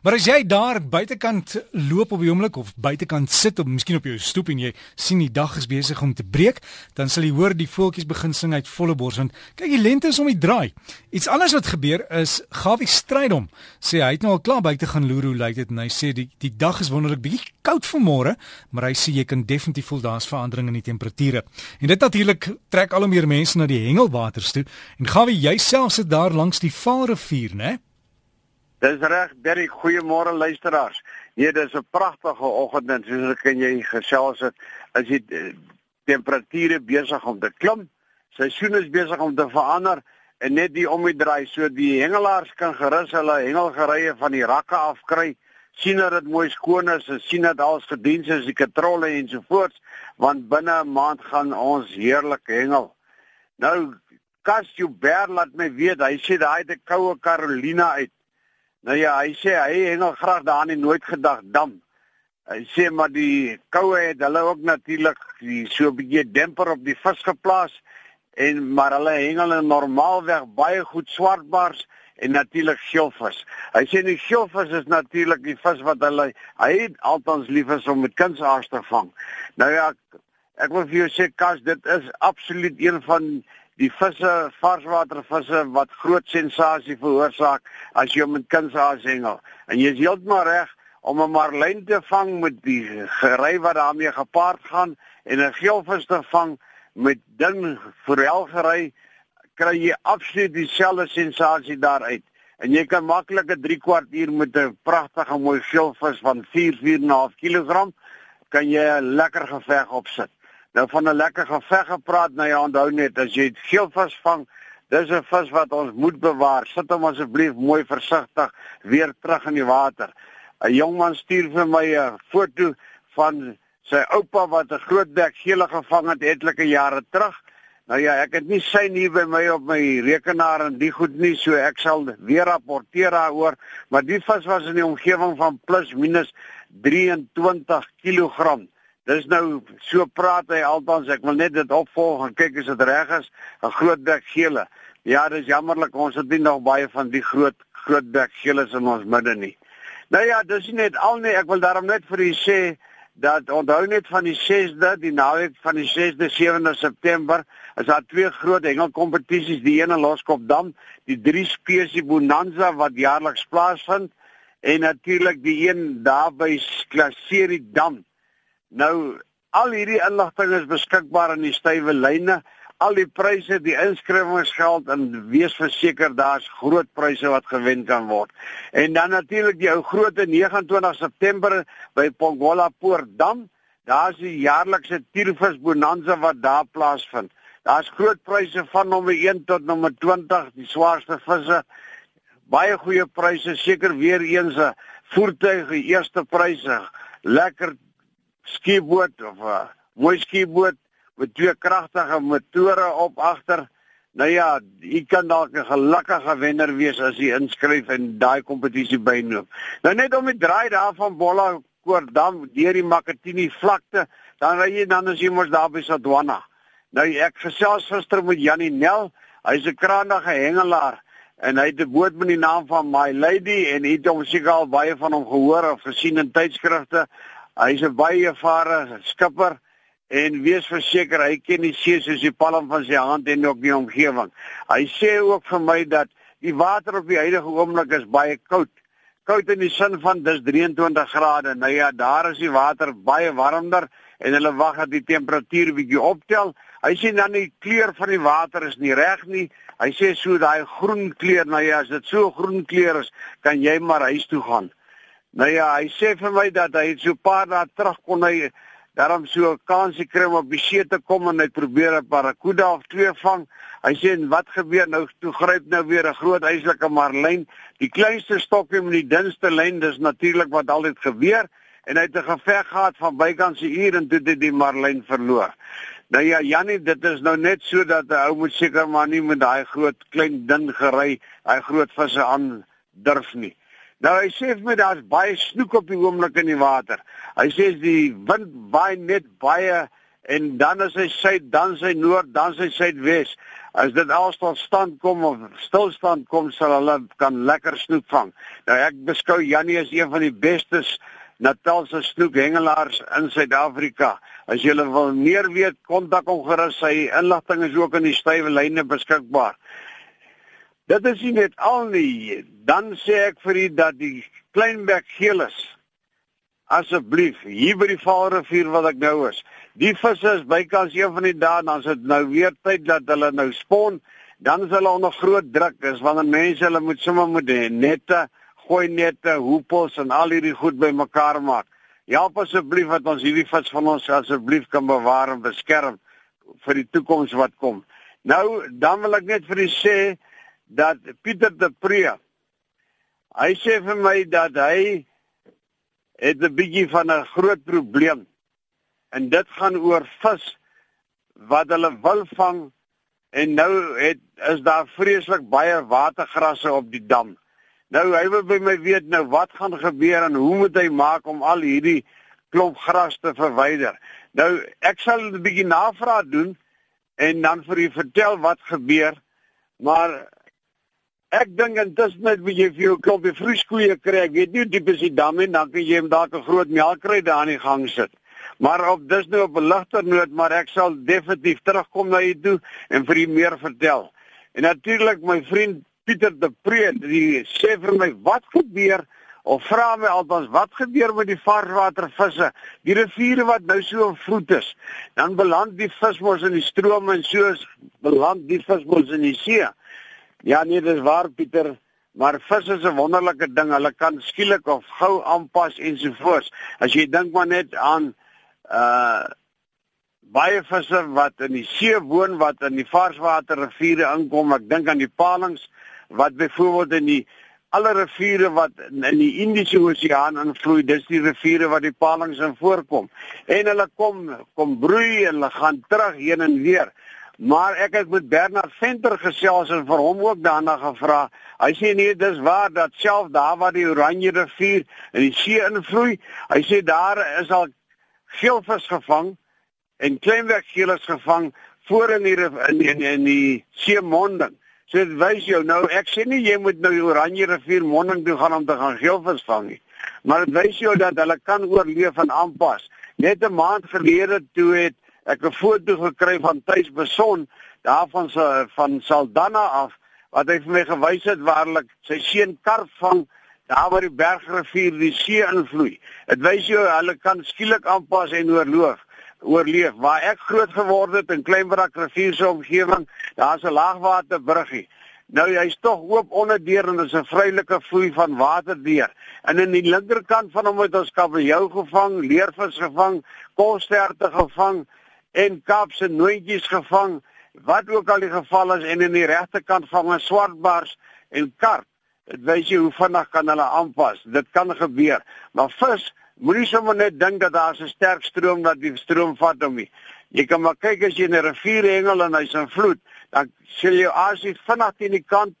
Maar as jy daar buitekant loop op die oomblik of buitekant sit of miskien op jou stoep en jy sien die dag is besig om te breek, dan sal jy hoor die voeltjies begin sing uit volle bors want kyk die lente is om die draai. Iets anders wat gebeur is Gawie Strydom sê hy het nou al klaar buite gaan loer hoe lyk dit en hy sê die die dag is wonderlik bietjie koud vanmôre, maar hy sê jy kan definitief voel daar's verandering in die temperature. En dit natuurlik trek al hoe meer mense na die hengelwaters toe en Gawie jouself sit daar langs die Vaalrivier, né? Dis reg, Derry, goeiemôre luisteraars. Nee, dis 'n pragtige oggend en soos ek en jy gesels het, is die eh, temperature besig om te klim. Seisoen is besig om te verander en net die om die draai so die hengelaars kan gerus hulle hengelgerye van die rakke afkry sien dat dit mooi skoon is en sien dat alles gedien is die katrolle en so voort want binne 'n maand gaan ons heerlik hengel. Nou Casio Ber laat my weet hy sê daai het 'n koue Carolina uit Nou ja, hy sê hy hengel graag daar in nooit gedag dam. Hy sê maar die koue het hulle ook natuurlik so 'n bietjie demper op die vis geplaas en maar hulle hengel normaalweg baie goed swartbaars en natuurlik geelvis. Hy sê die geelvis is natuurlik die vis wat hulle hy altans lief is om met kunsaars te vang. Nou ja, ek wil vir jou sê Kas, dit is absoluut een van die visse, varswatervisse wat groot sensasie veroorsaak as jy met kunsaas hengel. En jy is heeltemal reg om 'n marlyn te vang met die gery wat daarmee gepaard gaan en 'n geelvis te vang met ding forelgery kry jy absoluut dieselfde sensasie daaruit. En jy kan maklik 'n 3 kwart uur met 'n pragtige mooi geelvis van 4 4.5 kg kan jy lekker geveg opsit. Nou van 'n lekker geveg gepraat, nou ja, onthou net as jy geelvis vang, dis 'n vis wat ons moet bewaar. Sit hom asseblief mooi versigtig weer terug in die water. 'n Jong man stuur vir my 'n foto van sy oupa wat 'n groot bek gele gevang het etlike jare terug. Nou ja, ek het nie sy nie by my op my rekenaar en die goed nie, so ek sal weer rapporteer daaroor, maar die vis was in die omgewing van plus minus 23 kg. Dis nou so praat hy altans ek wil net dit opvolg en kyk as dit reg is 'n groot bek gele. Ja, dis jammerlik ons het nie nog baie van die groot groot bek geles in ons midde nie. Nou ja, dis net al nie ek wil daarom net vir u sê dat onthou net van die 6de, die naweek van die 6de 7de September, is daar twee groot hengelkompetisies, die een in Loskopdam, die drie spesie bonanza wat jaarliks plaasvind en natuurlik die een daar by Klaserie Dam Nou al hierdie inligting is beskikbaar in die stywe lyne. Al die pryse, die inskrywingsgeld en wees verseker daar's groot pryse wat gewen kan word. En dan natuurlik die ou groot 29 September by Pongola Poortdam. Daar's die jaarlikse tiervis bonanza wat daar plaasvind. Daar's groot pryse van nommer 1 tot nommer 20, die swaarste visse. Baie goeie pryse, seker weer eens voertuig, die eerste pryse. Lekker skieboot of 'n uh, mooi skieboot met twee kragtige motore op agter. Nou ja, u kan dalk 'n gelukkige wenner wees as u inskryf en daai kompetisie bynoop. Nou net om die draai daar van Bolla Koordam deur die Makatini vlakte, dan ry jy dan as jy mos daar by Sadwana. Nou ek gesels gister met Janie Nel, hy's 'n kragtige hengelaar en hy het 'n boot met die naam van My Lady en het hom seker al baie van hom gehoor of gesien in tydskrifte. Hy's 'n baie ervare skipper en wees verseker hy ken die see soos die palm van sy hand en ook die omgewing. Hy sê ook vir my dat die water op die huidige oomblik is baie koud. Koud in die sin van dis 23 grade. Nou ja, daar is die water baie warmer en hulle wag dat die temperatuur bietjie optel. Hy sê dan die kleur van die water is nie reg nie. Hy sê so daai groen kleur, nou ja, as dit so groen kleur is, kan jy maar huis toe gaan. Nou ja, hy sê vir my dat hy so 'n paar dae terug kon hy daarom so 'n kansie kry om op die see te kom en hy probeer 'n barracuda of twee vang. Hy sê en wat gebeur nou? Toe gryp nou weer 'n groot huislike marlyn. Die kleinste stokkie met die dunste lyn, dis natuurlik wat altyd gebeur en hy het 'n geveg gehad van bykans 'n uur en toe het die marlyn verloor. Nou ja, Jannie, dit is nou net so dat 'n ou moet seker maar nie met daai groot klein ding gery, daai groot visse aan durf nie. Nou hy sê vir my daar's baie snoek op die oomblik in die water. Hy sê die wind waai net baie en dan is hy suid, dan is hy noord, dan is hy suidwes. As dit alstal stand kom of stilstand kom, sal hulle kan lekker snoek vang. Nou ek beskou Jannie as een van die bestes Natalse snoekhengelaars in Suid-Afrika. As jy wil meer weet, kontak hom gerus. Sy inligting is ook in die stywe lyne beskikbaar. Dit is nie net al nie. Dan sê ek vir u dat die Kleinberg geelis asseblief hier by die Vaalrivier wat ek nou is. Die visse is bykans een van die dae dan is dit nou weer tyd dat hulle nou spawn. Dan is hulle onder groot druk. Dis wanneer mense hulle moet sommer moet nette gooi nette, hoepels en al hierdie goed bymekaar maak. Help asseblief dat ons hierdie vis van ons asseblief kan bewaar en beskerm vir die toekoms wat kom. Nou, dan wil ek net vir u sê dat Pieter de Pre hy sê vir my dat hy het 'n bietjie van 'n groot probleem en dit gaan oor vis wat hulle wil vang en nou het is daar vreeslik baie watergrasse op die dam. Nou hy wil by my weet nou wat gaan gebeur en hoe moet hy maak om al hierdie klomp gras te verwyder. Nou ek sal 'n bietjie navraag doen en dan vir u vertel wat gebeur. Maar ek dink intussen net wie jy vir jou klomp vrieskoeie kry. Ek weet nie diep is die dam en dan kan jy hom dalk 'n groot melkkry daar in die gang sit. Maar op dis nou op 'n ligter noot, maar ek sal definitief terugkom na u toe en vir u meer vertel. En natuurlik my vriend Pieter de Pre, die sê vir my wat gebeur of vra my altans wat gebeur met die varswatervisse, die riviere wat nou so vloed is. Dan beland die vis mos in die stroom en so beland die vis mos in die see. Ja nee, dis waar Pieter, maar vis is 'n wonderlike ding. Hulle kan skielik of gou aanpas ensovoorts. As jy dink maar net aan uh baie visse wat in die see woon wat in die varswaterriviere inkom. Ek dink aan die palings wat byvoorbeeld in die alle riviere wat in die Indiese Oseaan invloei, dis die riviere wat die palings in voorkom. En hulle kom kom broei en hulle gaan terug heen en weer. Maar ek het met Bernard Venter gesels en vir hom ook daarna gevra. Hy sê nee, dis waar dat self daar waar die Oranje rivier in die see invloei, hy sê daar is al geelvis gevang en kleinwerkgeelers gevang voor in die in, in, in die see monding. So dit wys jou nou ek sê nie jy moet nou die Oranje rivier monding toe gaan om te gaan geelvis vang nie. Maar dit wys jou dat hulle kan oorleef en aanpas. Net 'n maand gelede toe het ek 'n foto gekry van Tuis Beson daarvan se van Saldanha af wat hy vir my gewys het waar hulle sy seun karp vang daar waar die bergrivier die see invloei. Dit wys jou hulle kan skielik aanpas en oorleef oorleef. Waar ek groot geword het in Kleinbrak rivier se omgewing, daar's 'n laagwaterbruggie. Nou jy's tog oop onderdeur en dis 'n vrylike vloei van water deur. En in die linkerkant van hom het ons kabeljou gevang, leervis gevang, kolsterte gevang en kaapse nooitjies gevang. Wat ook al die geval is en in die regterkant vang ons swartbars en karp. Dit wys jy hoe vinnig kan hulle aanpas. Dit kan gebeur. Maar vis Moenie sommer net dink dat daar 'n sterk stroom wat die stroom vat hom nie. Jy kan maar kyk as jy in 'n rivier hengel en hy's in vloed, dan sal jy as jy vinnig teen die kant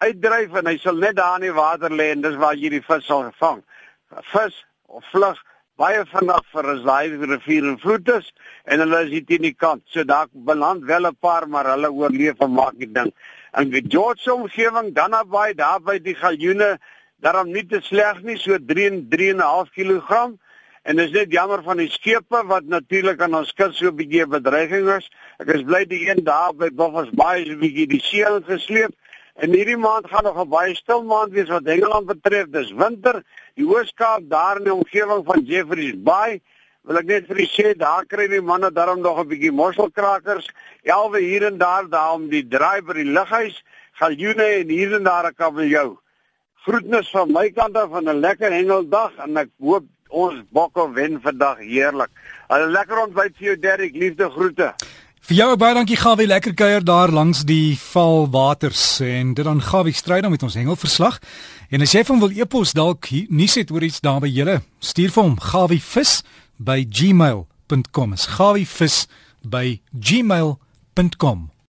uitdryf en hy sal net daar in die water lê en dis waar jy die vis sal vang. Vis of vlug baie vinnig vir as daai rivier in vloed is en hulle is hier teen die kant. So daar beland wel 'n paar maar hulle oorleef en maak die ding. En die George se omgewing dan naby daar by die galjoene daarom nie te sleg nie so 3 3.5 kg en dis net jammer van die skepe wat natuurlik aan ons kus so 'n bietjie bedreiging is. Ek is bly die een daar by Buffalo's Bay is 'n bietjie die seël gesleep. En hierdie maand gaan nog 'n baie stil maand wees wat Engeland betref. Dis winter. Die Ooskaap daar in die omgewing van Jeffreys Bay wil ek net vir u sê daar kry die manne daarom nog 'n bietjie mosselkrakers. Elwe hier en daar daar om die draai by die lughuis, galjoene en hier en daar 'n kabeljou. Groetnis van my kant af van 'n lekker hengeldag en ek hoop ons bokke wen vandag heerlik. 'n Lekker ontbyt vir jou Derrick, liefde groete. Vir jou baie dankie Gawie, lekker kuier daar langs die valwaters en dit dan Gawie stry dan met ons hengelverslag. En as jy van wil epos dalk nuus het oor iets daar by julle, stuur vir hom gawievis@gmail.com. Is gawievis@gmail.com.